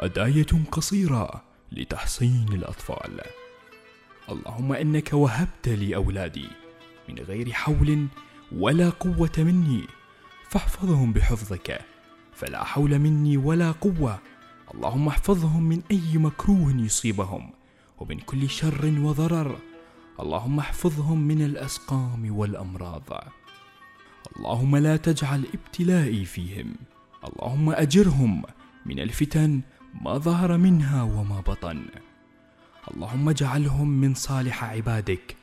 هداية قصيرة لتحصين الأطفال. اللهم إنك وهبت لي أولادي من غير حول ولا قوة مني فاحفظهم بحفظك فلا حول مني ولا قوة. اللهم احفظهم من أي مكروه يصيبهم ومن كل شر وضرر. اللهم احفظهم من الأسقام والأمراض. اللهم لا تجعل ابتلائي فيهم. اللهم أجرهم من الفتن ما ظهر منها وما بطن. اللهم اجعلهم من صالح عبادك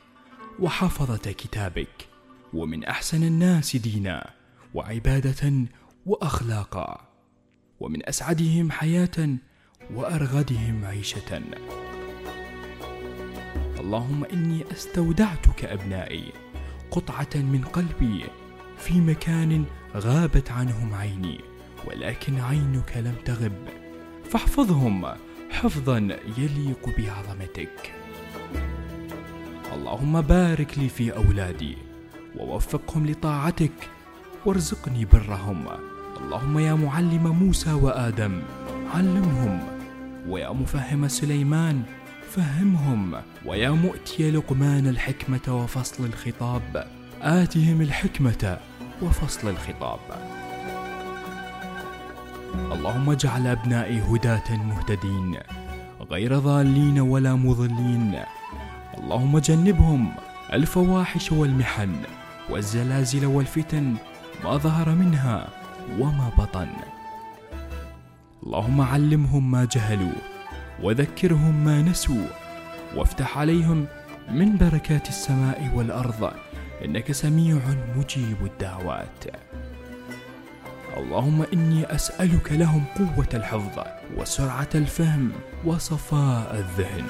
وحفظة كتابك ومن أحسن الناس دينا وعبادة وأخلاقا ومن أسعدهم حياة وأرغدهم عيشة. اللهم إني أستودعتك أبنائي قطعة من قلبي في مكان غابت عنهم عيني ولكن عينك لم تغب. فاحفظهم حفظا يليق بعظمتك. اللهم بارك لي في أولادي ووفقهم لطاعتك. وارزقني برهم. اللهم يا معلم موسى وآدم علمهم. ويا مفهم سليمان فهمهم. ويا مؤتي لقمان الحكمة وفصل الخطاب. آتهم الحكمة وفصل الخطاب. اللهم اجعل أبنائي هداة مهتدين غير ضالين ولا مضلين. اللهم جنبهم الفواحش والمحن والزلازل والفتن ما ظهر منها وما بطن. اللهم علمهم ما جهلوا وذكرهم ما نسوا وافتح عليهم من بركات السماء والأرض إنك سميع مجيب الدعوات. اللهم إني أسألك لهم قوة الحفظ وسرعة الفهم وصفاء الذهن.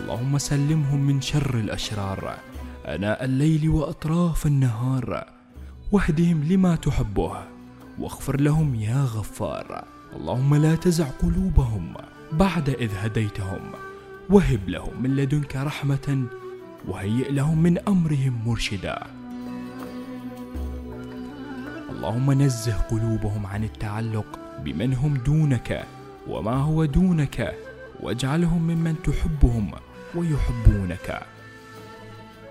اللهم سلمهم من شر الأشرار آناء الليل وأطراف النهار. واهدهم لما تحبه واغفر لهم يا غفار. اللهم لا تزغ قلوبهم بعد إذ هديتهم. وهب لهم من لدنك رحمة وهيئ لهم من أمرهم رشدا. اللهم نزه قلوبهم عن التعلق بمن هم دونك وما هو دونك واجعلهم ممن تحبهم ويحبونك.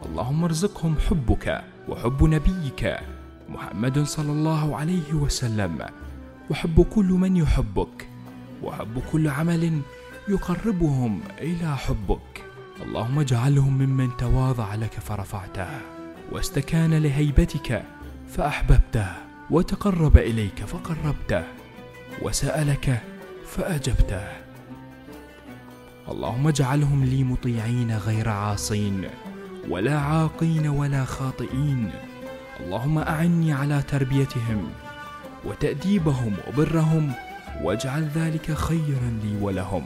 اللهم ارزقهم حبك وحب نبيك محمد صلى الله عليه وسلم وحب كل من يحبك وحب كل عمل يقربهم إلى حبك. اللهم اجعلهم ممن تواضع لك فرفعته واستكان لهيبتك فأحببته. وتقرب إليك فقربته وسألك فأجبته. اللهم اجعلهم لي مطيعين غير عاصين ولا عاقين ولا خاطئين. اللهم أعني على تربيتهم وتأديبهم وبرهم واجعل ذلك خيرا لي ولهم.